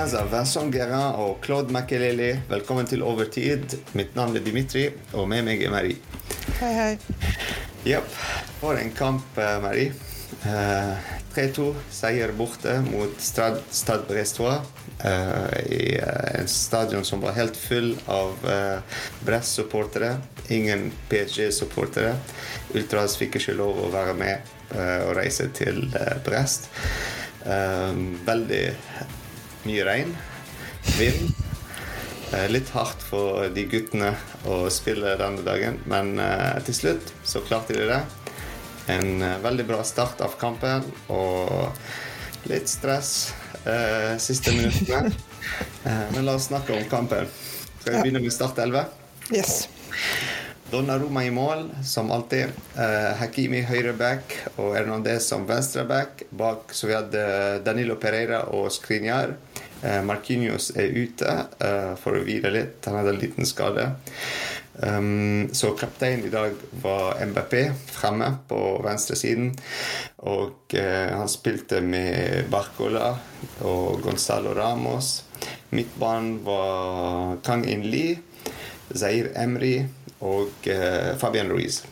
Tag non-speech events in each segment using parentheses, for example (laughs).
fans av Vincent Guérin og Claude Makelele, velkommen til Overtid. Mitt navn er Dimitri, og med meg er Marie. Hei, hei. Jepp. For en kamp, eh, Marie. Uh, 3-2 seier borte mot Stad, Stad Brestois. Uh, I uh, en stadion som var helt full av Brest-supportere. Ingen PSG-supportere. Ultras fikk ikke lov å være med eh, og reise til eh, Brest. Eh, veldig mye regn. Vind. Eh, Litt hardt for de guttene å spille denne dagen, men eh, til slutt så klarte de det. En eh, veldig bra start av kampen og litt stress eh, siste minuttene. (laughs) Men la oss snakke om kampen. Skal vi begynne med Start 11? Yes. Donnarumma i mål, som alltid. Uh, Hakimi høyreback og Hernandez som venstreback. Bak så vi hadde Danilo Pereira og Skriniar. Uh, Marquinhos er ute uh, for å hvile litt. Han hadde en liten skade. Um, så kaptein i dag var MBP fremme på venstresiden. Og eh, han spilte med Barcola og Gonzalo Ramos. Midtbanen var Kang In Li, Zair Emry og eh, Fabian Louise.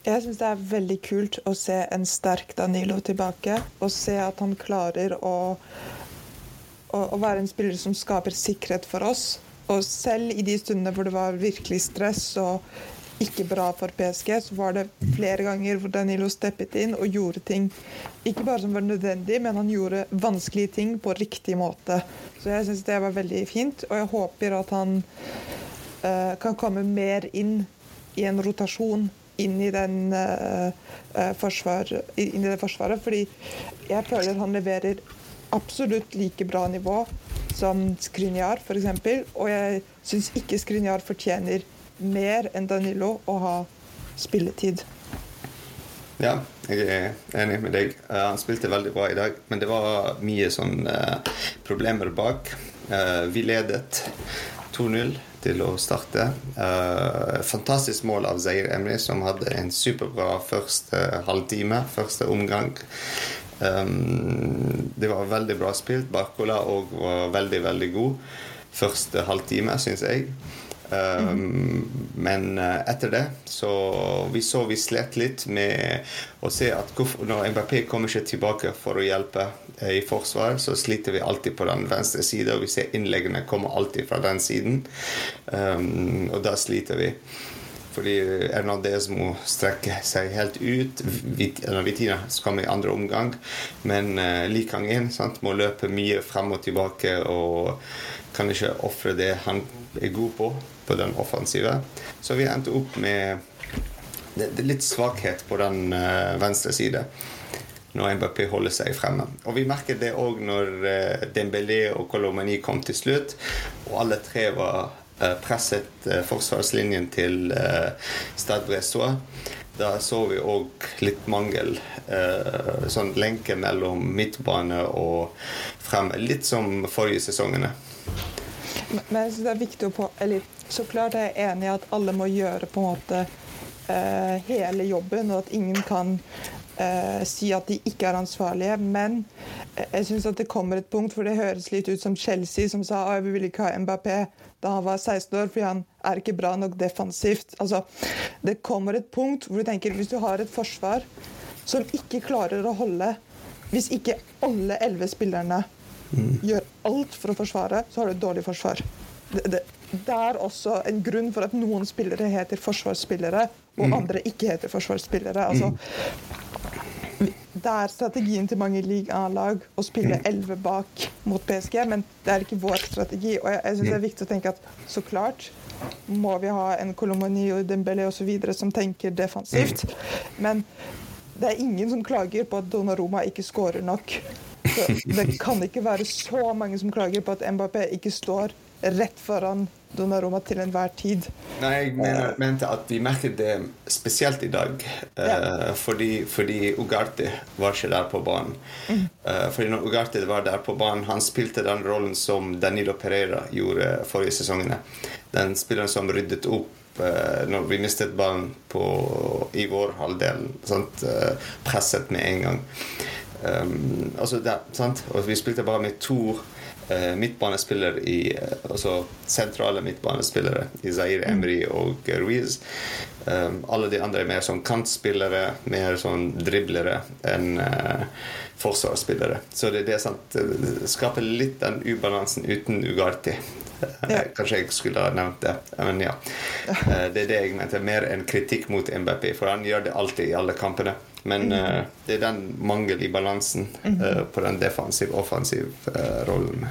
Jeg syns det er veldig kult å se en sterk Danilo tilbake. Og se at han klarer å, å, å være en spiller som skaper sikkerhet for oss. Og selv i de stundene hvor det var virkelig stress og ikke bra for PSG, så var det flere ganger hvor Danilo steppet inn og gjorde ting ikke bare som var nødvendig, men han gjorde vanskelige ting på riktig måte. Så jeg syns det var veldig fint, og jeg håper at han kan komme mer inn i en rotasjon inn i, den, eh, eh, forsvar, inn i det forsvaret. Fordi jeg føler han leverer absolutt like bra nivå som Skriniar f.eks. Og jeg syns ikke Skriniar fortjener mer enn Danilo å ha spilletid. Ja, jeg er enig med deg. Eh, han spilte veldig bra i dag, men det var mye sånn uh, problemer bak. Uh, vi ledet 2-0 til å starte. Uh, fantastisk mål av Zair Emry, som hadde en superbra første halvtime, første omgang. Um, det var veldig bra spilt. Barcola òg var veldig, veldig god første halvtime, syns jeg. Um, Men eh, etter det så vi så vi slet litt med å se at når Mbappé kommer ikke tilbake for å hjelpe eh, i forsvar, så sliter vi alltid på den venstre siden, og vi ser innleggene kommer alltid fra den siden. Um, og da sliter vi. Fordi Hernandez må strekke seg helt ut. Vitina skal med i andre omgang. Men uh, Likang inn sant? må løpe mye frem og tilbake og kan ikke ofre det han er god på, på den offensive. Så vi endte opp med det, det litt svakhet på den uh, venstre side når Mbappé holder seg fremme. Og vi merket det òg når uh, Dembélé og Colomani kom til slutt, og alle tre var uh, presset forsvarslinjen til Stad Brestois. Da så vi òg litt mangel. Sånn lenke mellom midtbane og fremme. Litt som forrige sesongene. Men jeg synes det er viktig å på Eller så klart er jeg enig i at alle må gjøre på en måte uh, hele jobben, og at ingen kan uh, si at de ikke er ansvarlige. Men eh, jeg syns det kommer et punkt for det høres litt ut som Chelsea, som sa at vi vil ikke ha Mbappé da han var 16 år, fordi han er ikke bra nok defensivt. Altså, det kommer et punkt hvor du tenker hvis du har et forsvar som ikke klarer å holde Hvis ikke alle elleve spillerne gjør alt for å forsvare, så har du et dårlig forsvar. Det, det, det er også en grunn for at noen spillere heter forsvarsspillere, og andre ikke heter forsvarsspillere. Altså, det er strategien til mange ligalag å spille 11 bak mot PSG, men det er ikke vår strategi. Og jeg, jeg synes det er viktig å tenke at så klart må vi ha en Colomani og Dembélé osv. som tenker defensivt. Men det er ingen som klager på at Donnaroma ikke skårer nok. Så det kan ikke være så mange som klager på at Mbappé ikke står rett foran Donnaroma til enhver tid. Nei, jeg mener, mente at vi merket det spesielt i dag. eh, fordi, fordi Ugarte var ikke der på banen. Eh, fordi når Ugarte var der på banen, han spilte den rollen som Danilo Pereira gjorde forrige sesongene. Den spilleren som ryddet opp eh, når vi mistet ballen i vår halvdel. Sant? Presset med en gang. Um, altså der, sant? Og vi spilte bare med to uh, midtbanespillere i uh, Altså sentrale midtbanespillere i Zaire Emry og Ruiz. Um, alle de andre er mer sånn kantspillere, mer sånn driblere enn uh, forsvarsspillere. Så det, det, sant, skaper litt den ubalansen uten Ugarti. Ja. Kanskje jeg skulle ha nevnt det, men ja. Det er det jeg mente. Mer enn kritikk mot MBP, for han gjør det alltid i alle kampene. Men mm. det er den mangel i balansen uh, på den defensiv-offensiv-rollen.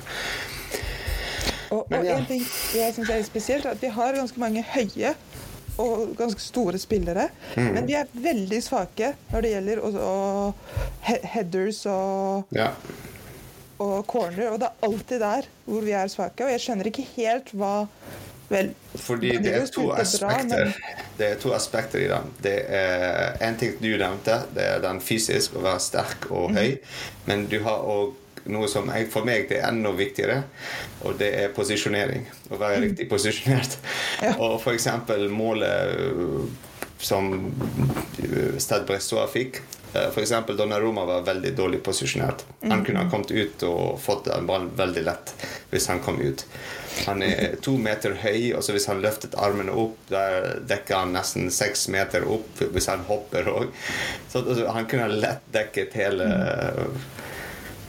og, og ja. en ting jeg syns er spesielt, er at vi har ganske mange høye og ganske store spillere. Mm. Men de er veldig svake når det gjelder og, og headers og, ja. og corner. Og det er alltid der hvor vi er svake. Og jeg skjønner ikke helt hva Vel, Fordi det er to aspekter. Det er to aspekter i den. Det er En ting du nevnte, det er den fysisk, å være sterk og høy. Mm. Men du har òg noe som jeg, for meg det er enda viktigere, og det er posisjonering. Å være mm. riktig posisjonert. (laughs) Ja. Og f.eks. målet øh, som Sted Bressoa fikk. Øh, F.eks. Donnaroma var veldig dårlig posisjonert. Han mm. kunne ha kommet ut og fått en ball veldig lett hvis han kom ut. Han er (laughs) to meter høy, og så hvis han løftet armene opp, da dekker han nesten seks meter opp hvis han hopper òg. Så altså, han kunne lett dekket hele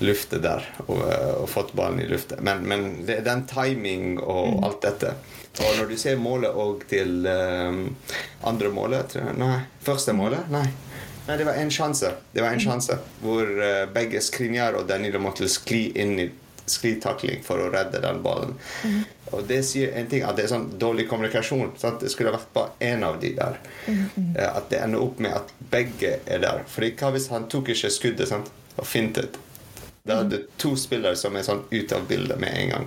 luftet der og, og, fått ballen i luftet. Men, men det den timing og mm. alt dette. Og når du ser målet òg til um, andre målet Nei, første målet? Nei. Nei, det var en sjanse. Det var en sjanse hvor uh, begge Skrinjar og Danilo måtte skli inn i sklitakling for å redde den ballen. Mm. Og det sier en ting at det er sånn dårlig kommunikasjon. Sant? Det skulle vært bare én av de der. Mm. At det ender opp med at begge er der. For hva hvis han tok ikke skuddet sant? og fintet? Da er det to spillere som er sånn ut av bildet med en gang.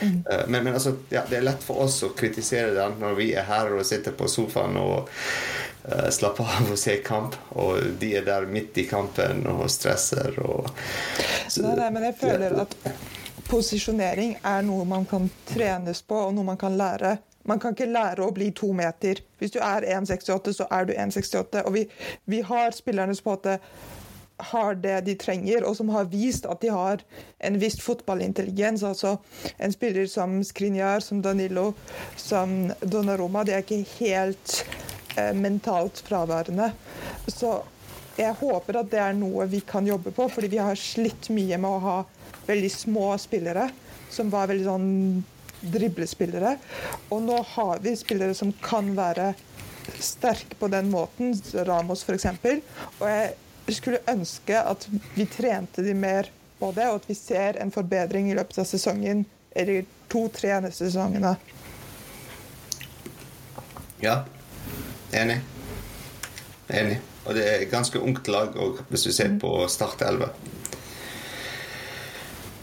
Mm. Uh, men, men altså, ja, det er lett for oss å kritisere den når vi er her og sitter på sofaen og uh, slapper av og ser kamp, og de er der midt i kampen og stresser og så, nei, nei, men jeg føler at posisjonering er noe man kan trenes på, og noe man kan lære. Man kan ikke lære å bli to meter. Hvis du er 1,68, så er du 1,68. Og vi, vi har spillernes på en måte har det de trenger, og som har vist at de har en viss fotballintelligens. Altså en spiller som Skrinjar, som Danilo, som Donnaroma, de er ikke helt eh, mentalt fraværende. Så jeg håper at det er noe vi kan jobbe på, fordi vi har slitt mye med å ha veldig små spillere som var veldig sånn driblespillere. Og nå har vi spillere som kan være sterke på den måten, Ramos f.eks. Og jeg skulle ønske at vi trente de mer på det, og at vi ser en forbedring i løpet av sesongen, eller to-tre neste sesongene. Ja, enig. Enig. Og det er ganske ungt lag òg, hvis du ser mm. på Start 11.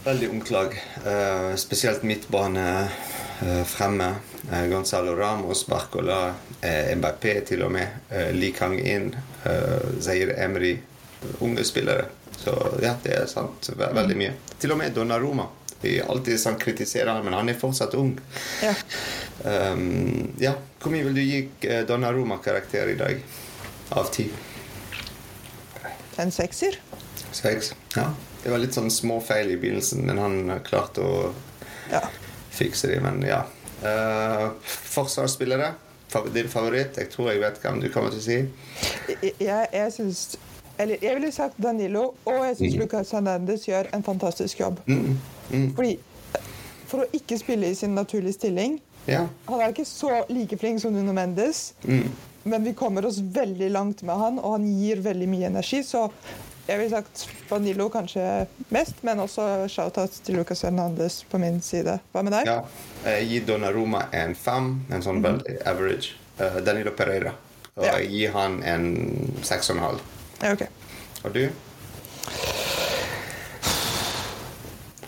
Veldig ungt lag. Uh, spesielt midtbane uh, fremme. Uh, Gonzalo Ramos, Barcola, uh, Mbappé til og med. Uh, Li Kang In, Zaire Emry, unge spillere. Så ja, det er sant. Veldig mye. Til og med Donnaroma. Vi alltid sånn kritiserer han, men han er fortsatt ung. Ja. Um, ja. Hvor mye vil du gi eh, Donnaroma karakter i dag? Av ti? En sekser. Seks? Ja. Det var litt sånn småfeil i begynnelsen, men han klarte å ja. fikse det. Men ja. Uh, forsvarsspillere? Din favoritt? Jeg tror jeg vet hvem du kommer til å si. Jeg, jeg syns eller jeg ville sagt Danilo, og jeg syns mm. Lucas Hernandez gjør en fantastisk jobb. Mm. Mm. Fordi For å ikke spille i sin naturlige stilling ja. Han er ikke så like flink som Nuno Mendes, mm. men vi kommer oss veldig langt med han, og han gir veldig mye energi. Så jeg ville sagt Danilo kanskje mest, men også shout-out til Lucas Hernandez på min side. Hva med deg? Ja, Jeg gir Donnaroma en fem, en sånn mm. veldig average. Uh, Danilo Pereira. Og jeg gir han en seks og en halv. Ja, ok. Og du?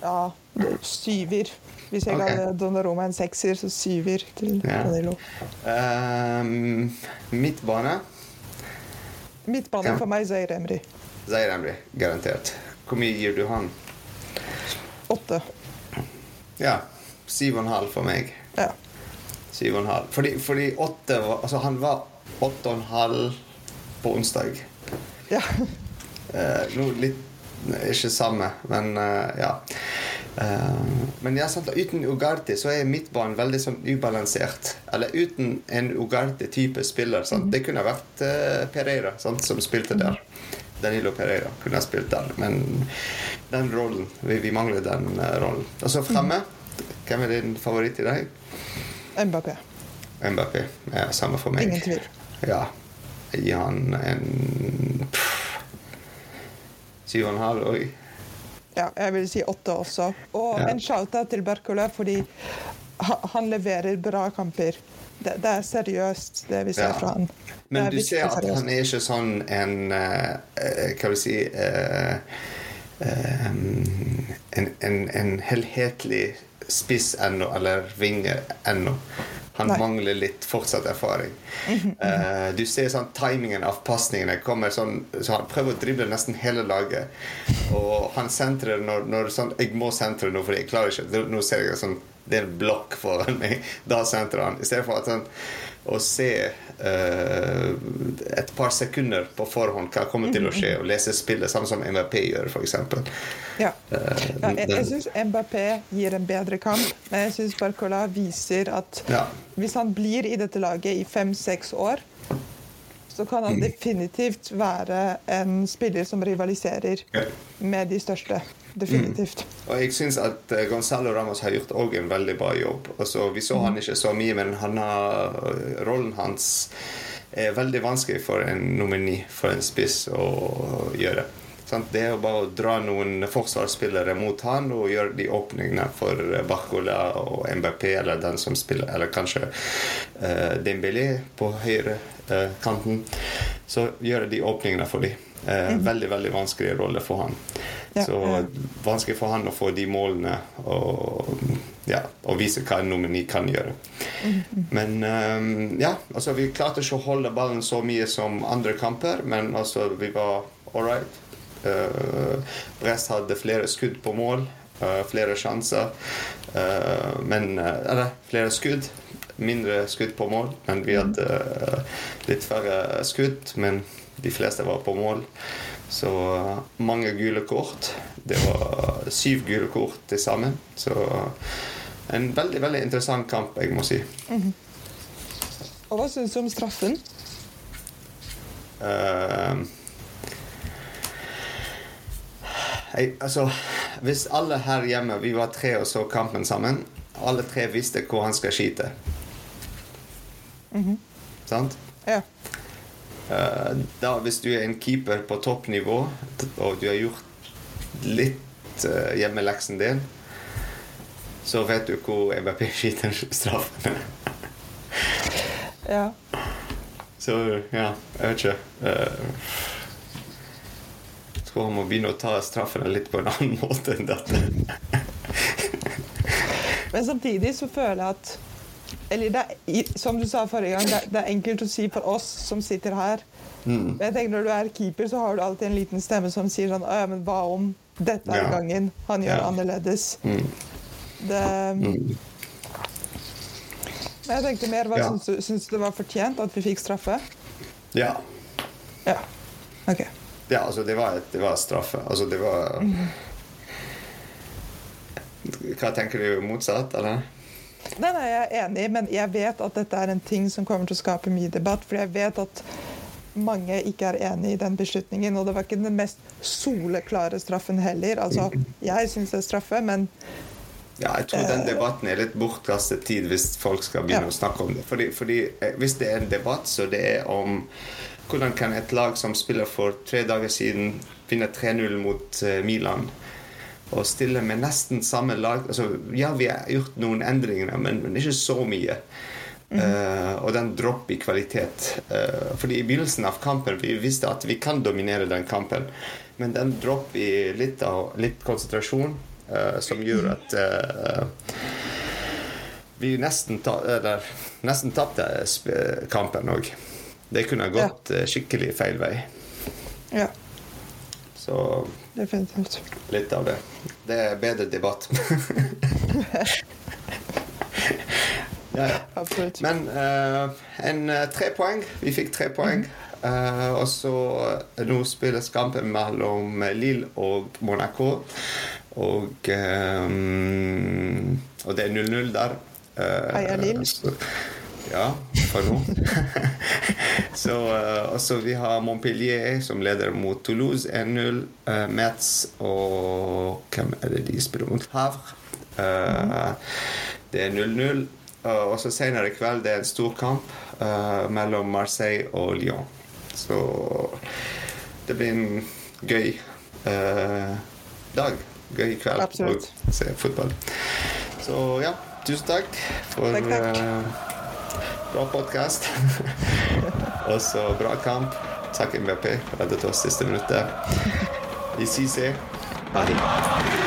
Ja, syver. Hvis jeg okay. ga Donnaroma en sekser, så syver til ja. Danilo. Um, midtbane? Midtbane ja. for meg Zair Emry. Zair Emry, garantert. Hvor mye gir du han? Åtte. Ja. Syv og en halv for meg. Ja. Syv og en halv. Fordi, fordi åtte var Altså, han var åtte og en halv på onsdag. Ja. Uh, litt Ikke samme, men uh, ja. Uh, men ja, sant, uten Ugarte så er midtbanen veldig sånn ubalansert. Eller uten en Ugarte-type spiller. Sant? Det kunne vært uh, Pereira sant, som spilte der. Danilo Pereira kunne ha spilt der. Men den rollen Vi, vi mangler den rollen. Og så fremme. Hvem er din favoritt i dag? Mbappé. Mbappé. Ja, samme for meg. Ingen tvil. Ja. Gi han en Syv og en halv òg. Ja, jeg vil si åtte også. Og Ja. en shout-out til Berkola, fordi han leverer bra kamper. Det, det er seriøst, det vi ser Ja. fra han. Men du ser at seriøst. han er ikke sånn en uh, Hva vil si uh, um, en, en, en helhetlig spiss ennå, eller vinger ennå. Han Nei. mangler litt fortsatt erfaring. Uh, du ser sånn timingen av pasningene kommer sånn Så han prøver å drible nesten hele laget. Og han sentrer når, når sånn Jeg må sentre nå, fordi jeg klarer ikke. Nå ser jeg sånn det er en blokk foran meg. Da sentrer han. I stedet for at sånn, å se uh, et par sekunder på forhånd hva kommer til å skje, og lese spillet, samme som MVP gjør, f.eks. Ja. Eh, Ja, jeg jeg syns Mbappé gir en bedre kamp, men jeg syns Barcola viser at Ja. hvis han blir i dette laget i fem-seks år, så kan han definitivt være en spiller som rivaliserer med de største. Definitivt. Og jeg syns at eh, Gonzalo Ramos har gjort også en veldig bra jobb. Altså, vi så han ikke så mye, men han har, rollen hans er veldig vanskelig for en nomini, for en spiss, å gjøre. Det er jo bare å dra noen forsvarsspillere mot han og gjøre de åpningene for Barcola og MBP, eller den som spiller, eller kanskje uh, Dembélé på høyre Uh, kanten. Så gjøre de åpningene for dem. Eh, Veldig, veldig vanskelig rolle for han. Ja, Så ja. vanskelig for han å få de målene og, ja, og vise hva en nomini kan gjøre. Men um, ja, altså vi klarte ikke å holde ballen så mye som andre kamper, men altså vi var all right. Uh, Brest hadde flere skudd på mål, uh, flere sjanser. Uh, men Eller flere skudd. Mindre skudd på mål, men vi hadde litt færre skudd. Men de fleste var på mål. Så eh, mange gule kort. Det var syv gule kort til sammen. Så en veldig veldig interessant kamp, jeg må si. Og hva syns du om straffen? Uh, jeg, altså, hvis alle her hjemme Vi var tre og så kampen sammen. Alle tre visste hvor han skal skyte. Sant? Ja. Eh, da Hvis du er en keeper på toppnivå, og du har gjort litt uh, hjemmeleksen din, så vet du hvor MBP skyter straffen. ja. Så ja, jeg vet ikke. Uh, jeg tror han må begynne å ta straffene litt på en annen (laughs) måte enn dette. Men samtidig så føler jeg at Eller det som du sa forrige gang, det, det er enkelt å si for oss som sitter her. Mm. Men jeg tenker når du er keeper, så har du alltid en liten stemme som sier sånn «Å, ja, men hva om dette er Ja. gangen han gjør Ja. annerledes? Mm. Det, Mm. men jeg tenkte mer, hva Ja. syns du? Syns du det var fortjent at vi fikk straffe? Ja. Ja. OK. ja, altså det var, et, det var straffe. Altså det var Hva tenker du motsatt, eller? Den nei, jeg er enig men jeg vet at dette er en ting som kommer til å skape mye debatt. For jeg vet at mange ikke er enig i den beslutningen. Og det var ikke den mest soleklare straffen heller. Altså, jeg syns det er straffe, men Ja, jeg tror den debatten er litt bortkastet tid hvis folk skal begynne Ja. å snakke om det. Fordi, fordi eh, Hvis det er en debatt, så det er om hvordan kan et lag som spiller for tre dager siden, vinne 3-0 mot eh, Milan og stille med nesten samme lag altså, Ja, vi har gjort noen endringer, men, men ikke så mye. Eh, og den dropp i kvalitet. Uh, fordi i begynnelsen av kampen vi visste at vi kan dominere den kampen, men den dropp i litt, av, litt konsentrasjon uh, som gjør at vi nesten, ta, eller, nesten tapte kampen òg. Det kunne gått skikkelig feil vei. ja, Så definitivt. litt av det. Det er bedre debatt. (laughs) ja, ja. Absolutt. Men uh, en eh, tre poeng. Vi fikk tre poeng. Eh, og så nå spilles kampen mellom Lille og Monaco. Og, um, og det er 0-0 der. Uh, Heia Lill. Ja, for nå. (laughs) så uh, også vi har Montpellier som leder mot Toulouse 1-0. Uh, Metz og Hvem er det de spiller mot? Havre. Uh, det er 0-0. og så senere i kveld det er en stor kamp mellom Marseille og Lyon. Så det blir en gøy dag. Gøy kveld Absolutt. å se fotball. Så ja, tusen takk for takk, takk bra podkast. (laughs) og så bra kamp. Takk, MVP. Reddet oss siste minuttet. Vi ses. Ha det.